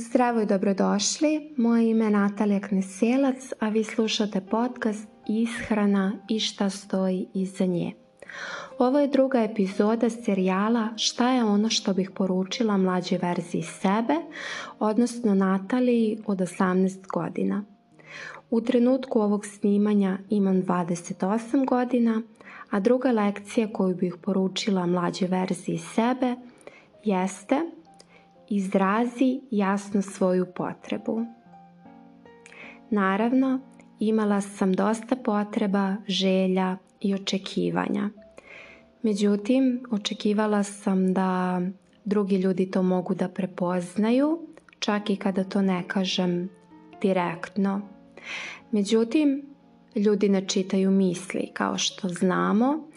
Zdravo i dobrodošli. Moje ime je Natalija Kneselac, a vi slušate podcast Ishrana i šta stoji iza nje. Ovo je druga epizoda serijala Šta je ono što bih poručila mlađoj verziji sebe, odnosno Nataliji od 18 godina. U trenutku ovog snimanja imam 28 godina, a druga lekcija koju bih poručila mlađoj verziji sebe jeste izrazi jasno svoju potrebu. Naravno, imala sam dosta potreba, želja i očekivanja. Međutim, očekivala sam da drugi ljudi to mogu da prepoznaju, čak i kada to ne kažem direktno. Međutim, ljudi ne čitaju misli kao što znamo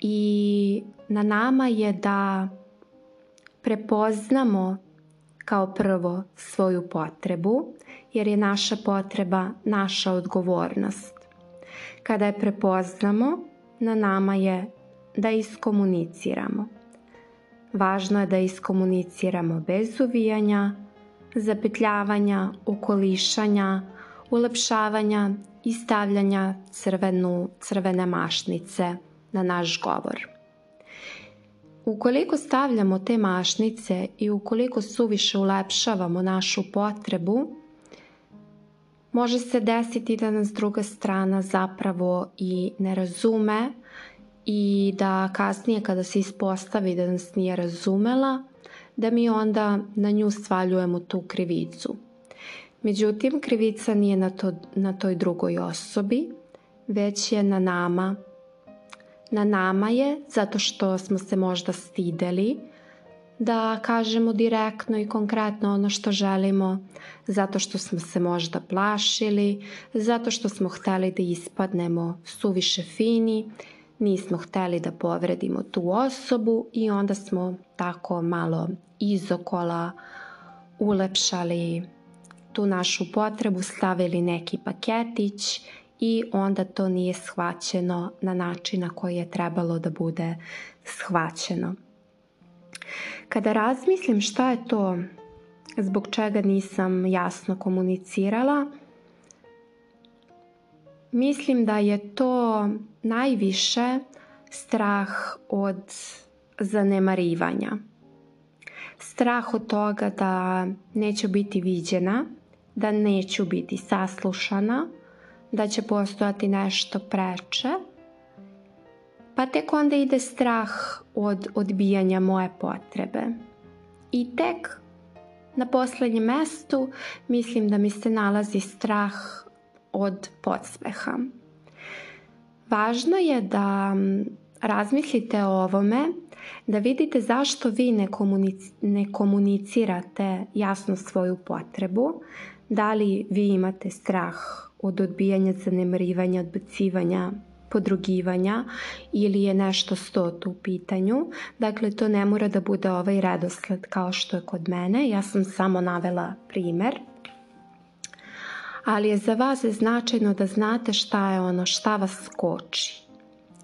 i na nama je da prepoznamo kao prvo svoju potrebu, jer je naša potreba naša odgovornost. Kada je prepoznamo, na nama je da iskomuniciramo. Važno je da iskomuniciramo bez uvijanja, zapetljavanja, okolišanja, ulepšavanja i stavljanja crvenu, crvene mašnice na naš govor. Ukoliko stavljamo te mašnice i ukoliko suviše ulepšavamo našu potrebu, može se desiti da nas druga strana zapravo i ne razume i da kasnije kada se ispostavi da nas nije razumela, da mi onda na nju svaljujemo tu krivicu. Međutim, krivica nije na, to, na toj drugoj osobi, već je na nama na nama je, zato što smo se možda stideli, da kažemo direktno i konkretno ono što želimo, zato što smo se možda plašili, zato što smo hteli da ispadnemo suviše fini, nismo hteli da povredimo tu osobu i onda smo tako malo izokola ulepšali tu našu potrebu, stavili neki paketić i onda to nije shvaćeno na način na koji je trebalo da bude shvaćeno. Kada razmislim šta je to zbog čega nisam jasno komunicirala, mislim da je to najviše strah od zanemarivanja. Strah od toga da neću biti viđena, da neću biti saslušana, da će postojati nešto preče, pa tek onda ide strah od odbijanja moje potrebe. I tek na poslednjem mestu mislim da mi se nalazi strah od podsmeha. Važno je da razmislite o ovome, da vidite zašto vi ne, komunic ne komunicirate jasno svoju potrebu, da li vi imate strah od odbijanja, zanemarivanja, odbacivanja, podrugivanja ili je nešto stot u pitanju. Dakle, to ne mora da bude ovaj redosled kao što je kod mene. Ja sam samo navela primer. Ali je za vas značajno da znate šta je ono, šta vas koči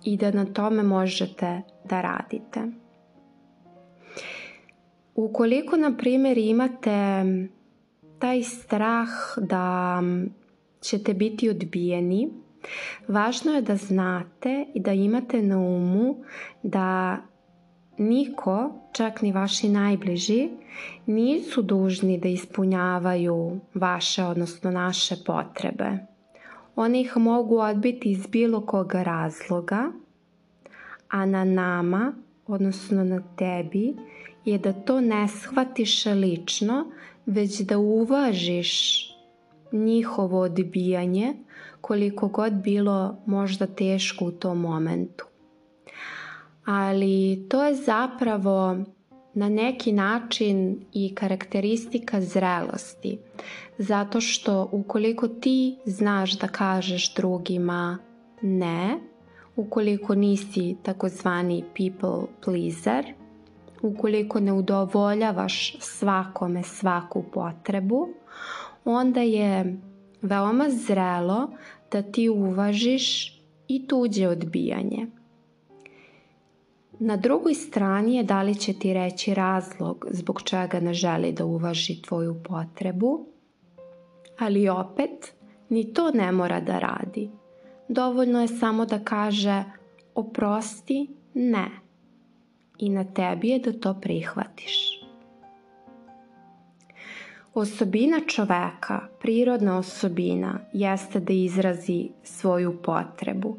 i da na tome možete da radite. Ukoliko, na primjer, imate taj strah da ćete biti odbijeni, važno je da znate i da imate na umu da niko, čak ni vaši najbliži, nisu dužni da ispunjavaju vaše, odnosno naše potrebe. Oni ih mogu odbiti iz bilo koga razloga, a na nama, odnosno na tebi, je da to ne shvatiš lično, već da uvažiš njihovo odbijanje koliko god bilo možda teško u tom momentu. Ali to je zapravo na neki način i karakteristika zrelosti. Zato što ukoliko ti znaš da kažeš drugima ne, ukoliko nisi takozvani people pleaser, ukoliko ne udovoljavaš svakome svaku potrebu, onda je veoma zrelo da ti uvažiš i tuđe odbijanje. Na drugoj strani je da li će ti reći razlog zbog čega ne želi da uvaži tvoju potrebu, ali opet ni to ne mora da radi. Dovoljno je samo da kaže oprosti, ne. I na tebi je da to prihvatiš. Osobina čoveka, prirodna osobina, jeste da izrazi svoju potrebu.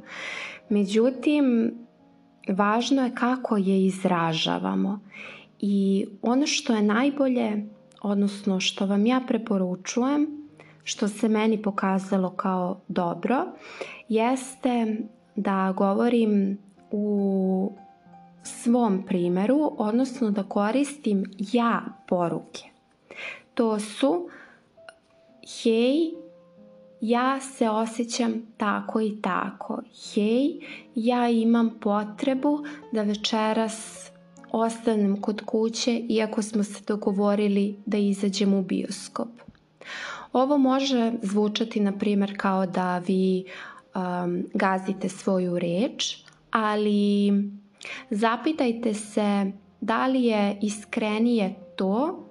Međutim, važno je kako je izražavamo. I ono što je najbolje, odnosno što vam ja preporučujem, što se meni pokazalo kao dobro, jeste da govorim u svom primeru, odnosno da koristim ja poruke. To su hej, ja se osjećam tako i tako. Hej, ja imam potrebu da večeras ostanem kod kuće iako smo se dogovorili da izađemo u bioskop. Ovo može zvučati na primjer kao da vi um, gazite svoju reč, ali zapitajte se da li je iskrenije to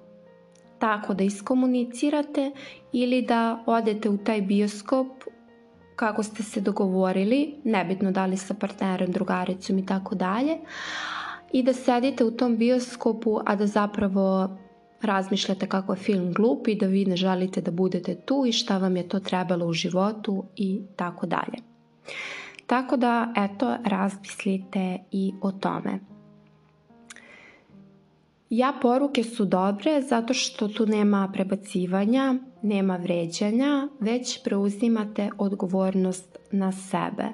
tako da iskomunicirate ili da odete u taj bioskop kako ste se dogovorili, nebitno da li sa partnerom, drugaricom i tako dalje, i da sedite u tom bioskopu, a da zapravo razmišljate kako je film glup i da vi ne želite da budete tu i šta vam je to trebalo u životu i tako dalje. Tako da, eto, razmislite i o tome. Ja poruke su dobre zato što tu nema prebacivanja, nema vređanja, već preuzimate odgovornost na sebe.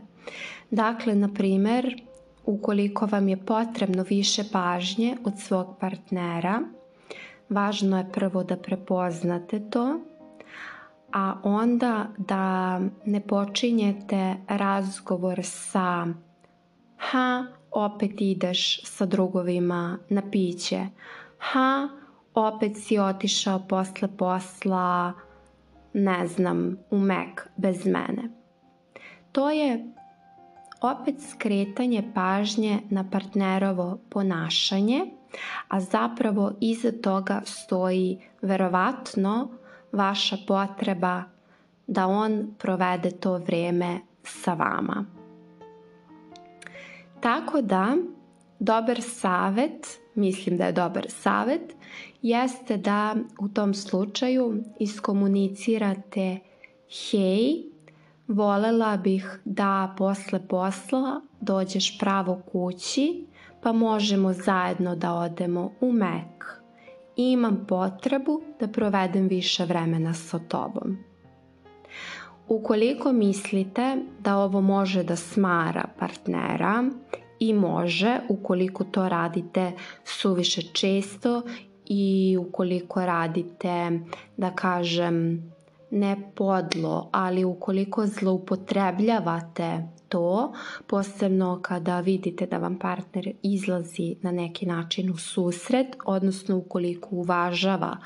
Dakle, na primer, ukoliko vam je potrebno više pažnje od svog partnera, važno je prvo da prepoznate to, a onda da ne počinjete razgovor sa ha, opet ideš sa drugovima na piće, ha, opet si otišao posle posla, ne znam, u mek bez mene. To je opet skretanje pažnje na partnerovo ponašanje, a zapravo iza toga stoji verovatno vaša potreba da on provede to vreme sa vama. Tako da, dobar savet, mislim da je dobar savet, jeste da u tom slučaju iskomunicirate hej, volela bih da posle posla dođeš pravo kući pa možemo zajedno da odemo u Mek. Imam potrebu da provedem više vremena sa tobom. Ukoliko mislite da ovo može da smara partnera i može ukoliko to radite suviše često i ukoliko radite da kažem ne podlo, ali ukoliko zloupotrebljavate to, posebno kada vidite da vam partner izlazi na neki način u susret, odnosno ukoliko uvažava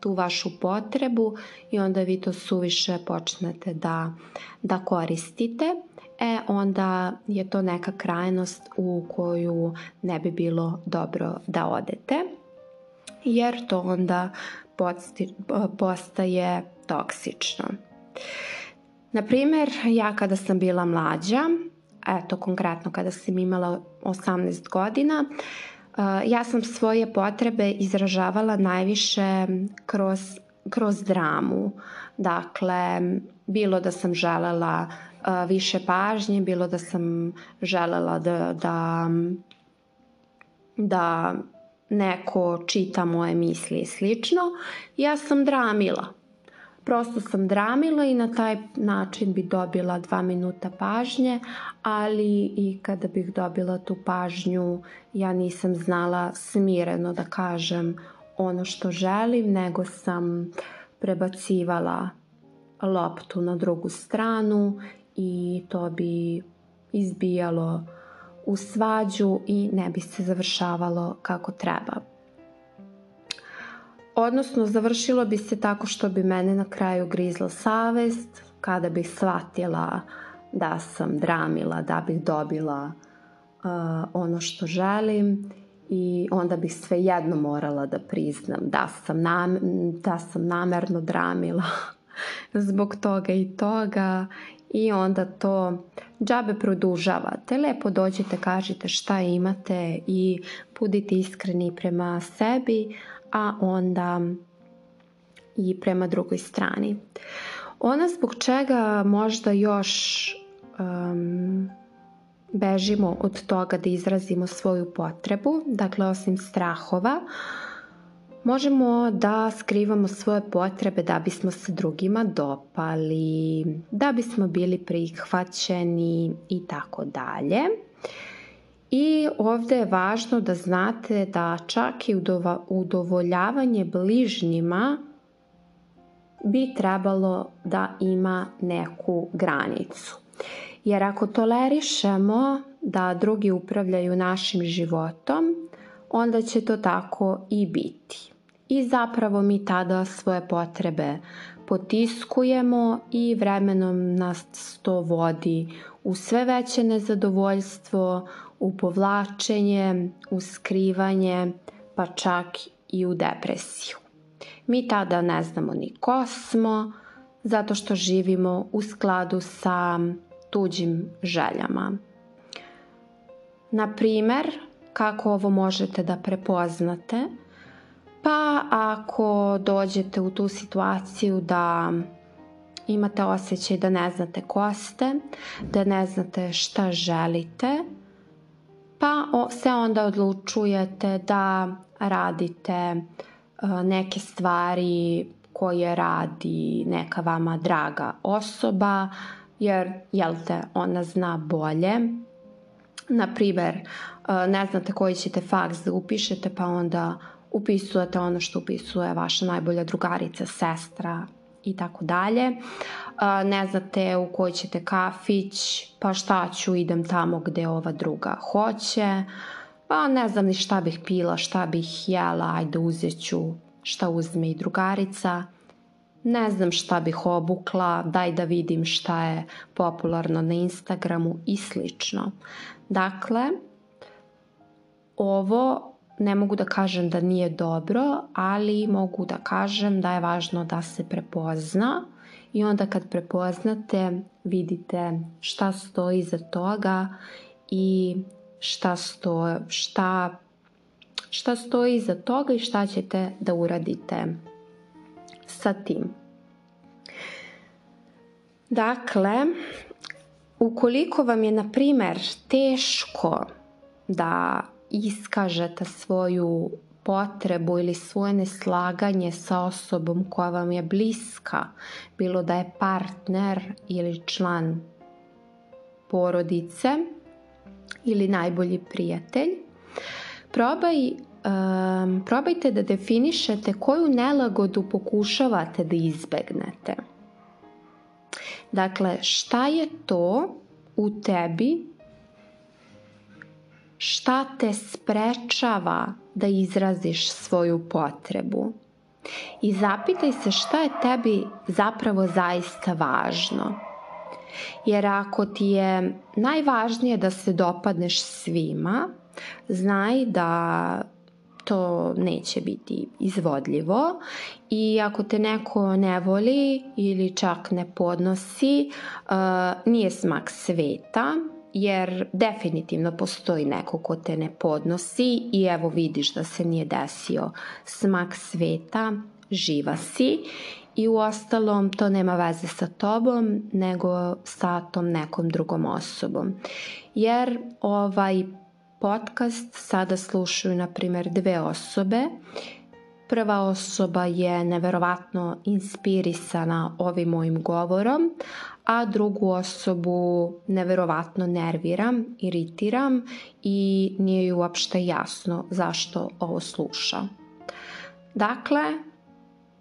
tu vašu potrebu i onda vi to suviše počnete da, da koristite, e onda je to neka krajnost u koju ne bi bilo dobro da odete, jer to onda postaje toksično. Na primer, ja kada sam bila mlađa, eto konkretno kada sam imala 18 godina, ja sam svoje potrebe izražavala najviše kroz, kroz dramu. Dakle, bilo da sam želela više pažnje, bilo da sam želela da, da, da neko čita moje misli i slično, ja sam dramila. Prosto sam dramila i na taj način bi dobila dva minuta pažnje, ali i kada bih dobila tu pažnju, ja nisam znala smireno da kažem ono što želim, nego sam prebacivala loptu na drugu stranu i to bi izbijalo u svađu i ne bi se završavalo kako treba. Odnosno, završilo bi se tako što bi mene na kraju grizla savest, kada bih shvatila da sam dramila, da bih dobila ono što želim i onda bih sve jedno morala da priznam da sam, nam, da sam namerno dramila zbog toga i toga i onda to džabe produžavate. Lepo dođete, kažete šta imate i budite iskreni prema sebi, a onda i prema drugoj strani. Ona zbog čega možda još um, bežimo od toga da izrazimo svoju potrebu, dakle osim strahova, možemo da skrivamo svoje potrebe da bismo se drugima dopali, da bismo bili prihvaćeni i tako dalje. I ovde je važno da znate da čak i udovoljavanje bližnjima bi trebalo da ima neku granicu. Jer ako tolerišemo da drugi upravljaju našim životom, onda će to tako i biti. I zapravo mi tada svoje potrebe potiskujemo i vremenom nas to vodi u sve veće nezadovoljstvo, u povlačenje, u skrivanje, pa čak i u depresiju. Mi tada ne znamo ni ko smo, zato što živimo u skladu sa tuđim željama. Na primer, kako ovo možete da prepoznate? Pa ako dođete u tu situaciju da imate osjećaj da ne znate ko ste, da ne znate šta želite, pa se onda odlučujete da radite e, neke stvari koje radi neka vama draga osoba, jer, jel te, ona zna bolje. Na primer, e, ne znate koji ćete faks da upišete, pa onda upisujete ono što upisuje vaša najbolja drugarica, sestra i tako dalje. Ne znate u koji ćete kafić, pa šta ću, idem tamo gde ova druga hoće. Pa ne znam ni šta bih pila, šta bih jela, ajde uzet ću šta uzme i drugarica. Ne znam šta bih obukla, daj da vidim šta je popularno na Instagramu i slično. Dakle, ovo ne mogu da kažem da nije dobro, ali mogu da kažem da je važno da se prepozna i onda kad prepoznate vidite šta stoji iza toga i šta, sto, šta, šta stoji iza toga i šta ćete da uradite sa tim. Dakle, ukoliko vam je, na primer, teško da iskažete svoju potrebu ili svoje neslaganje sa osobom koja vam je bliska, bilo da je partner ili član porodice ili najbolji prijatelj, probaj, um, probajte da definišete koju nelagodu pokušavate da izbegnete. Dakle, šta je to u tebi šta te sprečava da izraziš svoju potrebu. I zapitaj se šta je tebi zapravo zaista važno. Jer ako ti je najvažnije da se dopadneš svima, znaj da to neće biti izvodljivo i ako te neko ne voli ili čak ne podnosi, uh, nije smak sveta, jer definitivno postoji neko ko te ne podnosi i evo vidiš da se nije desio smak sveta, živa si i u ostalom to nema veze sa tobom nego sa tom nekom drugom osobom. Jer ovaj podcast sada slušaju na primjer dve osobe Prva osoba je neverovatno inspirisana ovim mojim govorom, a drugu osobu neverovatno nerviram, iritiram i nije ju uopšte jasno zašto ovo sluša. Dakle,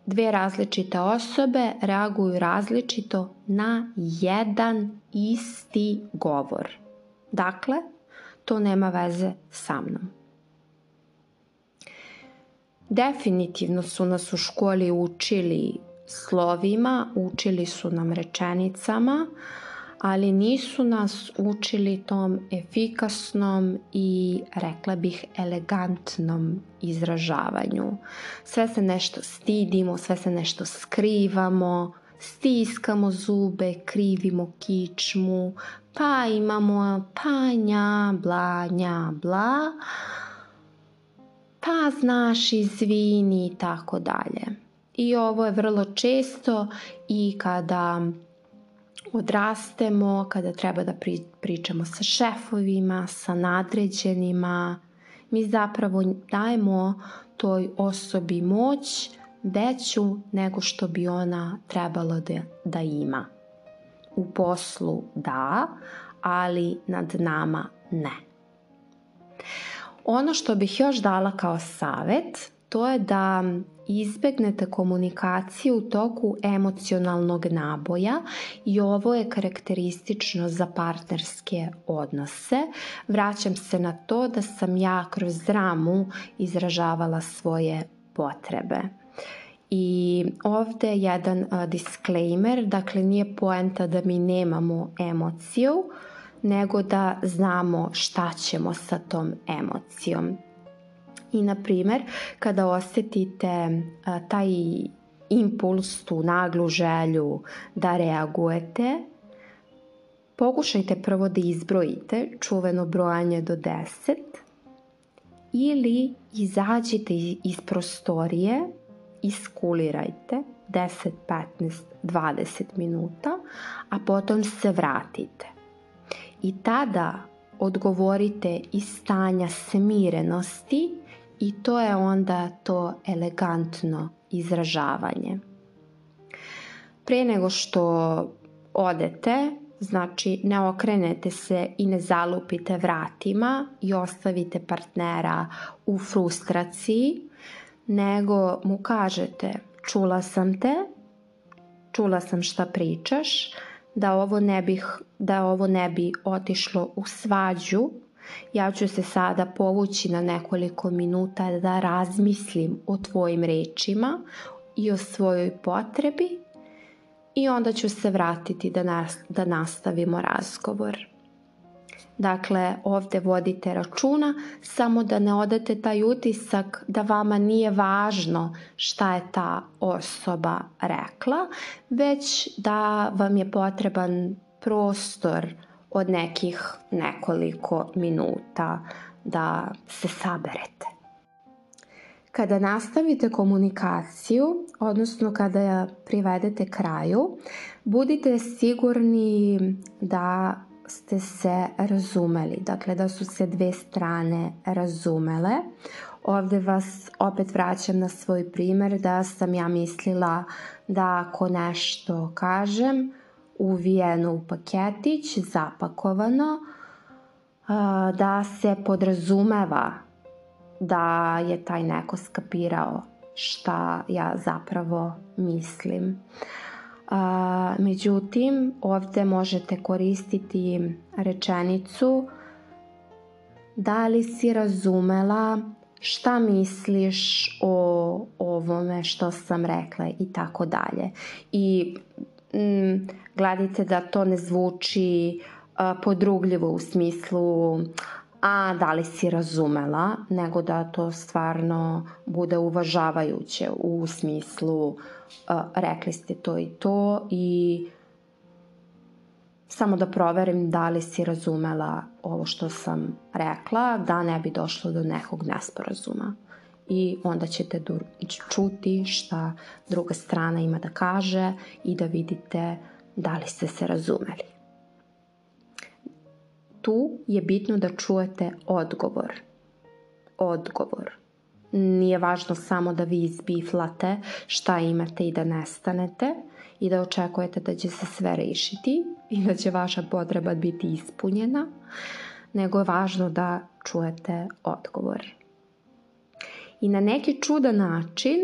dve različite osobe reaguju različito na jedan isti govor. Dakle, to nema veze sa mnom. Definitivno su nas u školi učili slovima, učili su nam rečenicama, ali nisu nas učili tom efikasnom i rekla bih elegantnom izražavanju. Sve se nešto stidimo, sve se nešto skrivamo, stiskamo zube, krivimo kičmu, pa imamo panja, blanja, bla, pa znaš izvini i tako dalje. I ovo je vrlo često i kada odrastemo, kada treba da pričamo sa šefovima, sa nadređenima, mi zapravo dajemo toj osobi moć veću nego što bi ona trebala da, da ima. U poslu da, ali nad nama ne. Ono što bih još dala kao savet, to je da izbegnete komunikaciju u toku emocionalnog naboja i ovo je karakteristično za partnerske odnose. Vraćam se na to da sam ja kroz dramu izražavala svoje potrebe. I ovde je jedan disclaimer, dakle nije poenta da mi nemamo emociju, nego da znamo šta ćemo sa tom emocijom. I na primer, kada osetite a, taj impuls, tu naglu želju da reagujete, pokušajte prvo da izbrojite čuveno brojanje do 10 ili izađite iz prostorije, iskulirajte 10, 15, 20 minuta, a potom se vratite. I tada odgovorite iz stanja smirenosti i to je onda to elegantno izražavanje. Pre nego što odete, znači ne okrenete se i ne zalupite vratima i ostavite partnera u frustraciji, nego mu kažete čula sam te, čula sam šta pričaš, da ovo ne bih da ovo ne bi otišlo u svađu Ja ću se sada povući na nekoliko minuta da razmislim o tvojim rečima i o svojoj potrebi i onda ću se vratiti da, nas, da nastavimo razgovor. Dakle, ovde vodite računa samo da ne odete taj utisak da vama nije važno šta je ta osoba rekla, već da vam je potreban prostor od nekih nekoliko minuta da se saberete. Kada nastavite komunikaciju, odnosno kada privedete kraju, budite sigurni da ste se razumeli, dakle da su se dve strane razumele. Ovde vas opet vraćam na svoj primer da sam ja mislila da ako nešto kažem, uvijeno u paketić, zapakovano, da se podrazumeva da je taj neko skapirao šta ja zapravo mislim. Međutim, ovde možete koristiti rečenicu da li si razumela šta misliš o ovome što sam rekla i tako dalje. I mm, gledajte da to ne zvuči uh, podrugljivo u smislu a da li si razumela, nego da to stvarno bude uvažavajuće u smislu uh, rekli ste to i to i samo da proverim da li si razumela ovo što sam rekla, da ne bi došlo do nekog nesporazuma i onda ćete čuti šta druga strana ima da kaže i da vidite da li ste se razumeli. Tu je bitno da čujete odgovor. Odgovor. Nije važno samo da vi izbiflate šta imate i da nestanete i da očekujete da će se sve rešiti i da će vaša potreba biti ispunjena, nego je važno da čujete odgovor i na neki čudan način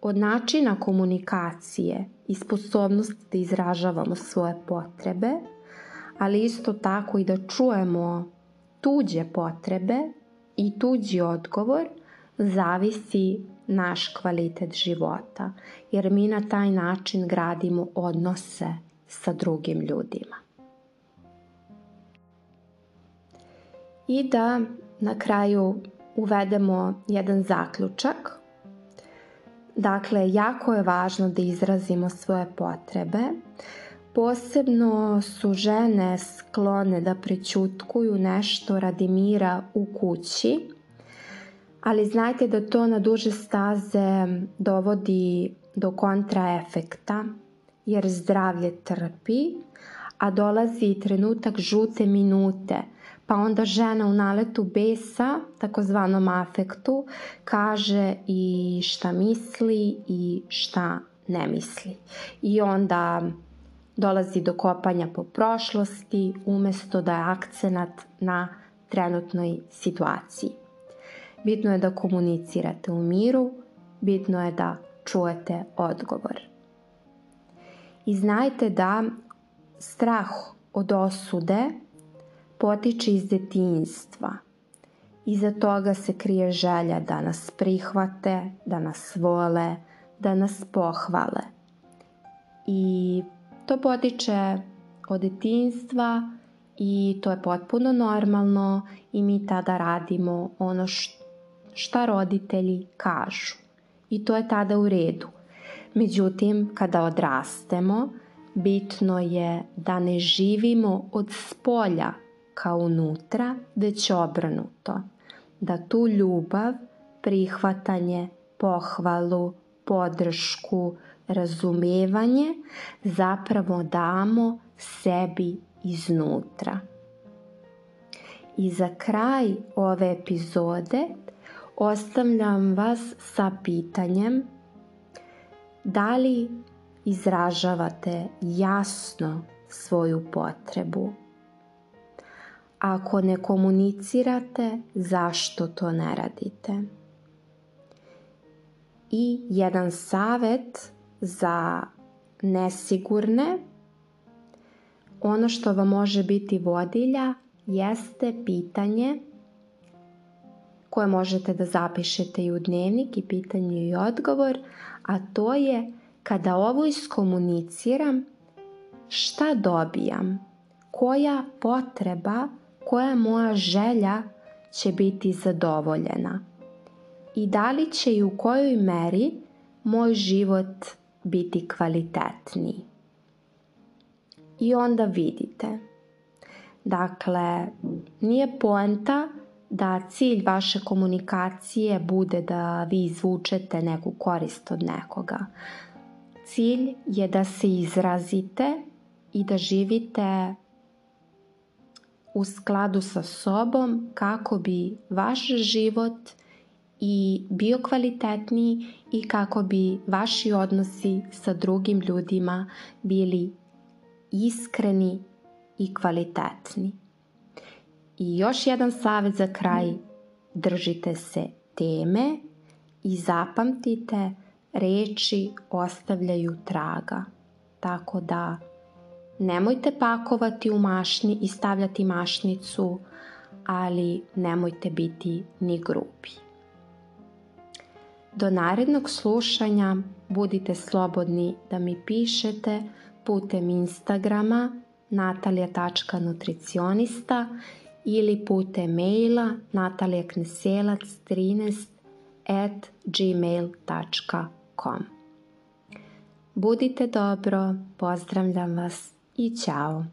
od načina komunikacije i sposobnosti da izražavamo svoje potrebe, ali isto tako i da čujemo tuđe potrebe i tuđi odgovor zavisi naš kvalitet života, jer mi na taj način gradimo odnose sa drugim ljudima. I da na kraju uvedemo jedan zaključak. Dakle, jako je važno da izrazimo svoje potrebe, Posebno su žene sklone da prećutkuju nešto radi mira u kući, ali znajte da to na duže staze dovodi do kontraefekta, jer zdravlje trpi, a dolazi trenutak žute minute – pa onda žena u naletu besa, takozvanom afektu, kaže i šta misli i šta ne misli. I onda dolazi do kopanja po prošlosti umesto da je akcenat na trenutnoj situaciji. Bitno je da komunicirate u miru, bitno je da čujete odgovor. I znajte da strah od osude potiče iz detinjstva. Iza toga se krije želja da nas prihvate, da nas vole, da nas pohvale. I to potiče od detinjstva i to je potpuno normalno i mi tada radimo ono šta roditelji kažu. I to je tada u redu. Međutim, kada odrastemo, bitno je da ne živimo od spolja kao unutra, već obrnuto. Da tu ljubav, prihvatanje, pohvalu, podršku, razumevanje zapravo damo sebi iznutra. I za kraj ove epizode ostavljam vas sa pitanjem da li izražavate jasno svoju potrebu ako ne komunicirate, zašto to ne radite? I jedan savet za nesigurne, ono što vam može biti vodilja jeste pitanje koje možete da zapišete i u dnevnik i pitanje i odgovor, a to je kada ovo iskomuniciram, šta dobijam? Koja potreba koja moja želja će biti zadovoljena i da li će i u kojoj meri moj život biti kvalitetniji. I onda vidite. Dakle, nije poenta da cilj vaše komunikacije bude da vi izvučete neku korist od nekoga. Cilj je da se izrazite i da živite u skladu sa sobom kako bi vaš život i bio kvalitetniji i kako bi vaši odnosi sa drugim ljudima bili iskreni i kvalitetni. I još jedan savjet za kraj, držite se teme i zapamtite reči ostavljaju traga. Tako da Nemojte pakovati u mašni i stavljati mašnicu, ali nemojte biti ni grubi. Do narednog slušanja budite slobodni da mi pišete putem Instagrama natalija.nutricionista ili putem maila natalijakneselac13 at gmail.com Budite dobro, pozdravljam vas i ciao.